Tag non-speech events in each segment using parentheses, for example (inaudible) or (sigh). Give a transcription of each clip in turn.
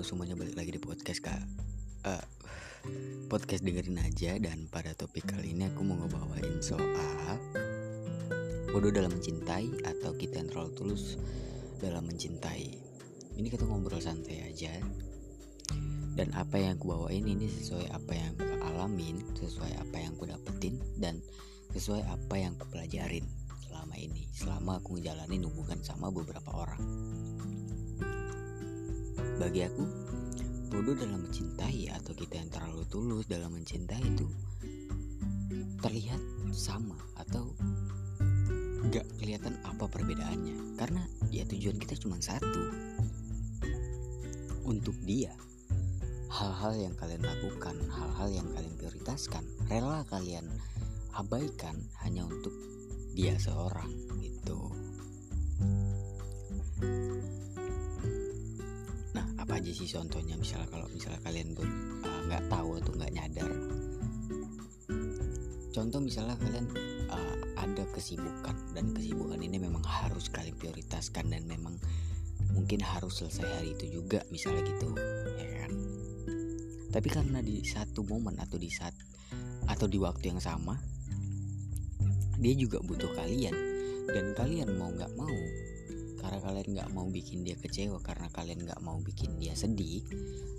semuanya balik lagi di podcast kak. Uh, Podcast dengerin aja dan pada topik kali ini aku mau ngebawain soal Bodoh dalam mencintai atau kita yang terlalu tulus dalam mencintai. Ini kita ngobrol santai aja. Dan apa yang aku bawain ini sesuai apa yang aku alamin Sesuai apa yang aku dapetin Dan sesuai apa yang aku pelajarin selama ini. Selama aku ngejalanin hubungan sama beberapa orang bagi aku, bodoh dalam mencintai atau kita yang terlalu tulus dalam mencintai itu terlihat sama atau gak kelihatan apa perbedaannya. Karena ya tujuan kita cuma satu. Untuk dia hal-hal yang kalian lakukan hal-hal yang kalian prioritaskan rela kalian abaikan hanya untuk dia seorang aja sih contohnya misalnya kalau misalnya kalian eh, nggak uh, tahu atau nggak nyadar. Contoh misalnya kalian uh, ada kesibukan dan kesibukan ini memang harus kalian prioritaskan dan memang mungkin harus selesai hari itu juga misalnya gitu ya kan? Tapi karena di satu momen atau di saat atau di waktu yang sama dia juga butuh kalian. Dan kalian mau nggak mau karena kalian nggak mau bikin dia kecewa karena kalian nggak mau bikin dia sedih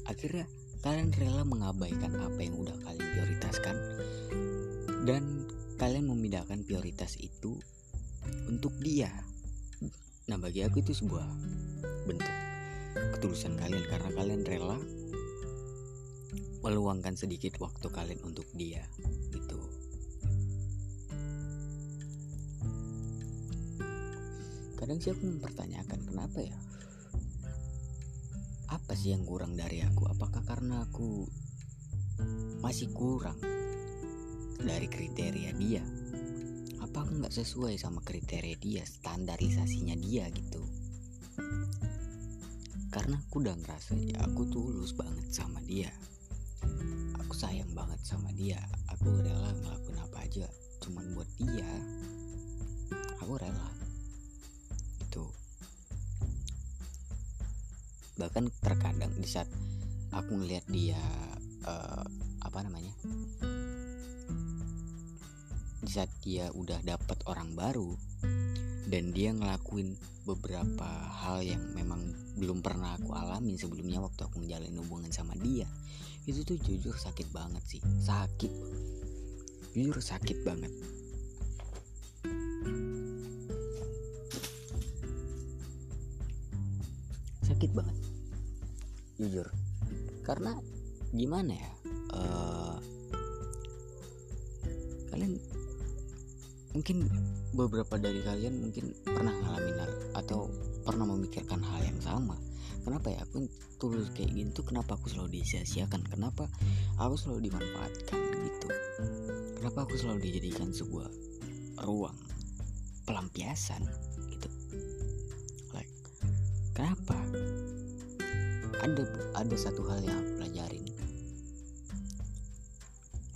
akhirnya kalian rela mengabaikan apa yang udah kalian prioritaskan. Dan kalian memindahkan prioritas itu untuk dia. Nah bagi aku itu sebuah bentuk ketulusan kalian karena kalian rela meluangkan sedikit waktu kalian untuk dia kadang sih aku mempertanyakan kenapa ya? Apa sih yang kurang dari aku? Apakah karena aku masih kurang dari kriteria dia? Apa aku nggak sesuai sama kriteria dia standarisasinya dia gitu? Karena aku udah ngerasa ya aku tulus banget sama dia. Aku sayang banget sama dia. Aku rela ngelakuin apa aja cuman buat dia bahkan terkadang di saat aku ngelihat dia uh, apa namanya di saat dia udah dapat orang baru dan dia ngelakuin beberapa hal yang memang belum pernah aku alamin sebelumnya waktu aku ngejalanin hubungan sama dia itu tuh jujur sakit banget sih sakit. Jujur sakit banget. Sakit banget jujur. Karena gimana ya uh, kalian mungkin beberapa dari kalian mungkin pernah ngalamin atau pernah memikirkan hal yang sama. Kenapa ya aku tulus kayak gini tuh kenapa aku selalu disia-siakan? Kenapa aku selalu dimanfaatkan gitu? Kenapa aku selalu dijadikan sebuah ruang pelampiasan gitu? Like kenapa ada ada satu hal yang aku pelajarin.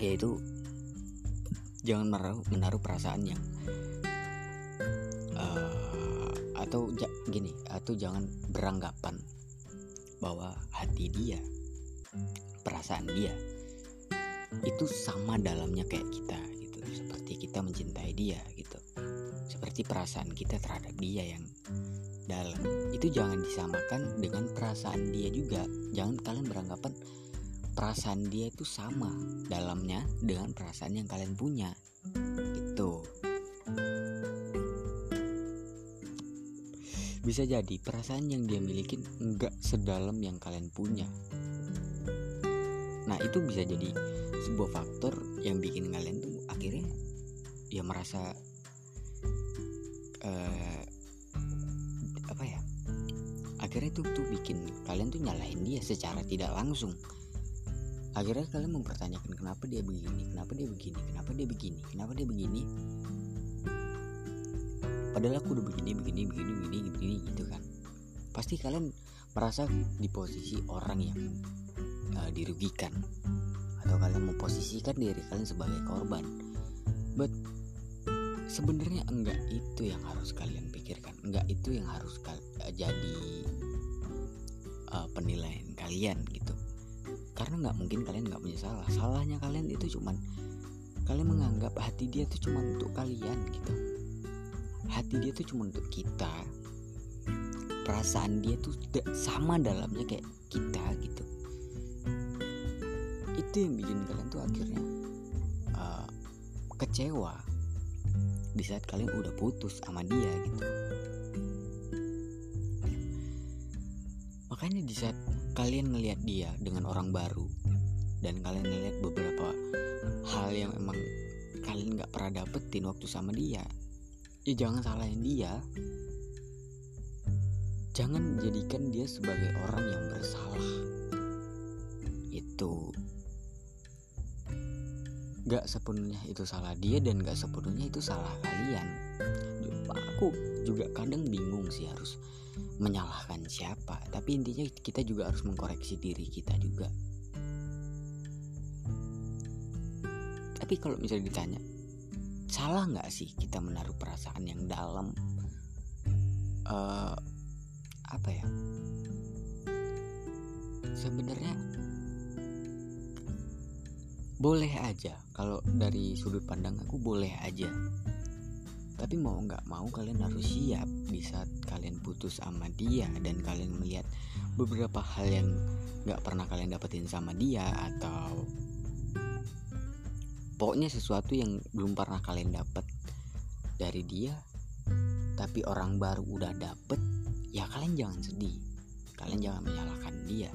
Yaitu jangan menaruh, menaruh perasaan yang uh, atau ja, gini atau jangan beranggapan bahwa hati dia perasaan dia itu sama dalamnya kayak kita gitu. Seperti kita mencintai dia gitu seperti perasaan kita terhadap dia yang dalam. Itu jangan disamakan dengan perasaan dia juga. Jangan kalian beranggapan perasaan dia itu sama dalamnya dengan perasaan yang kalian punya. Itu bisa jadi perasaan yang dia miliki enggak sedalam yang kalian punya. Nah itu bisa jadi sebuah faktor yang bikin kalian tuh akhirnya ya merasa uh, akhirnya itu tuh bikin kalian tuh nyalahin dia secara tidak langsung. Akhirnya kalian mempertanyakan kenapa dia begini? Kenapa dia begini? Kenapa dia begini? Kenapa dia begini? Padahal aku udah begini begini begini begini begini gitu kan. Pasti kalian merasa di posisi orang yang uh, dirugikan. Atau kalian memposisikan diri kalian sebagai korban. But sebenarnya enggak itu yang harus kalian pikirkan. Enggak itu yang harus kal- jadi uh, penilaian kalian gitu. Karena nggak mungkin kalian nggak punya salah. Salahnya kalian itu cuman kalian menganggap hati dia tuh cuma untuk kalian gitu. Hati dia tuh cuma untuk kita. Perasaan dia tuh tidak sama dalamnya kayak kita gitu. Itu yang bikin kalian tuh akhirnya uh, kecewa di saat kalian udah putus sama dia gitu. Makanya di saat kalian ngelihat dia dengan orang baru dan kalian ngelihat beberapa hal yang emang kalian nggak pernah dapetin waktu sama dia ya jangan salahin dia. Jangan jadikan dia sebagai orang yang bersalah. Itu gak sepenuhnya itu salah dia dan gak sepenuhnya itu salah kalian. Aku juga kadang bingung sih harus menyalahkan siapa. Tapi intinya kita juga harus mengkoreksi diri kita juga. Tapi kalau misalnya ditanya salah nggak sih kita menaruh perasaan yang dalam uh, apa ya? Sebenarnya boleh aja kalau dari sudut pandang aku boleh aja. Tapi mau nggak mau kalian harus siap di saat kalian putus sama dia dan kalian melihat beberapa hal yang nggak pernah kalian dapetin sama dia atau pokoknya sesuatu yang belum pernah kalian dapat dari dia tapi orang baru udah dapet ya kalian jangan sedih. Kalian jangan menyalahkan dia.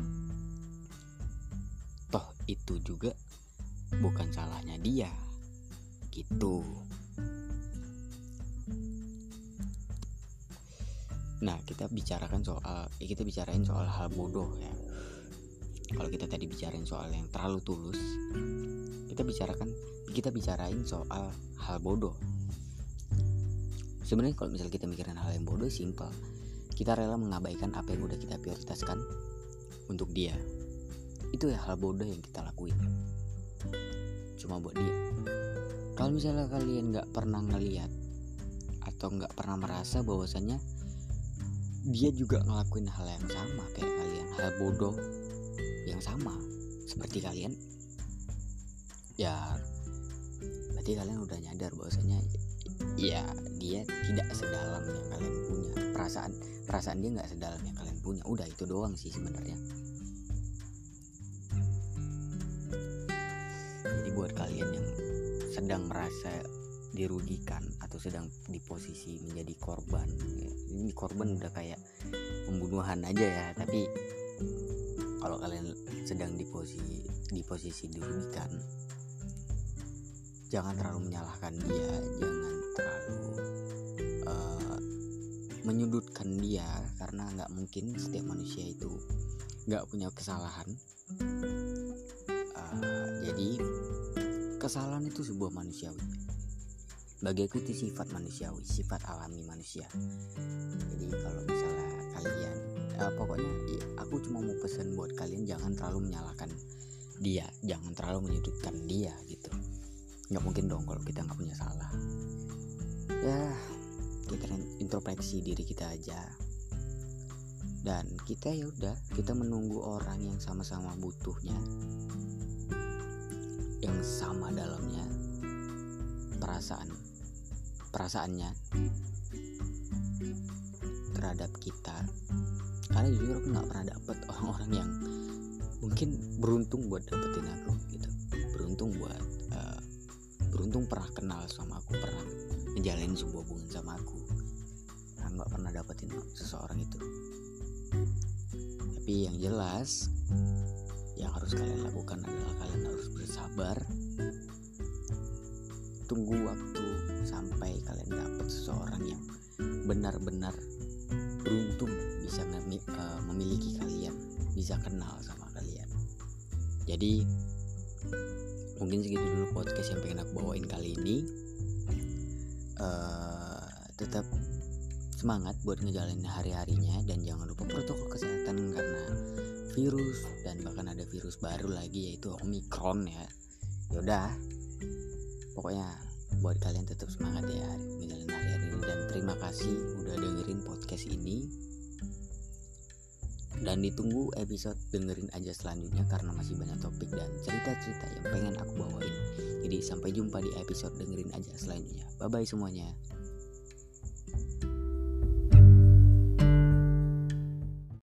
Toh itu juga bukan salahnya dia. Gitu. Nah kita bicarakan soal ya kita bicarain soal hal bodoh ya. Kalau kita tadi bicarain soal yang terlalu tulus kita bicarakan kita bicarain soal hal bodoh. Sebenarnya kalau misalnya kita mikirin hal yang bodoh simpel. Kita rela mengabaikan apa yang udah kita prioritaskan untuk dia. Itu ya hal bodoh yang kita lakuin cuma buat dia. Kalau misalnya kalian nggak pernah ngeliat atau nggak pernah merasa bahwasanya dia juga ngelakuin hal yang sama kayak kalian hal bodoh yang sama seperti kalian ya berarti kalian udah nyadar bahwasanya ya dia tidak sedalam yang kalian punya. Perasaan perasaan dia nggak sedalam yang kalian punya. Udah itu doang sih sebenarnya sedang merasa dirugikan atau sedang di posisi menjadi korban. Ini korban udah kayak pembunuhan aja ya tapi kalau kalian sedang di posisi di posisi dirugikan jangan terlalu menyalahkan dia jangan terlalu uh, menyudutkan dia karena nggak mungkin setiap manusia itu nggak punya kesalahan. Uh, jadi kesalahan itu sebuah manusiawi. Bagi aku itu sifat manusiawi sifat alami manusia. Jadi kalau misalnya kalian uh, pokoknya ya, aku cuma mau pesan buat kalian jangan terlalu menyalahkan dia jangan terlalu menyudutkan dia gitu. Nggak mungkin dong kalau kita nggak punya salah. Ya kita introspeksi diri kita aja. Dan kita ya udah kita menunggu orang yang sama-sama butuhnya yang sama dalamnya. Perasaan perasaannya terhadap kita. Karena jujur aku nggak pernah dapet (laughs) orang-orang yang mungkin beruntung buat dapetin aku gitu. Beruntung buat beruntung pernah kenal sama aku pernah menjalin sebuah hubungan sama aku. Nah, nggak pernah dapetin seseorang itu. Tapi yang jelas yang harus kalian lakukan adalah kalian harus bersabar. Tunggu waktu sampai kalian dapat seseorang yang benar-benar beruntung bisa eh, memiliki kalian bisa kenal sama kalian. Jadi mungkin segitu dulu podcast yang pengen aku bawain kali ini. Uh, tetap semangat buat ngejalanin hari-harinya dan jangan lupa protokol kesehatan karena virus dan bahkan ada virus baru lagi yaitu omikron ya. Yaudah pokoknya buat kalian tetap semangat ya ngejalanin hari-hari ini dan terima kasih udah dengerin podcast ini. Dan ditunggu episode dengerin aja selanjutnya karena masih banyak topik dan cerita-cerita yang pengen aku bawain. Jadi sampai jumpa di episode dengerin aja selanjutnya. Bye bye semuanya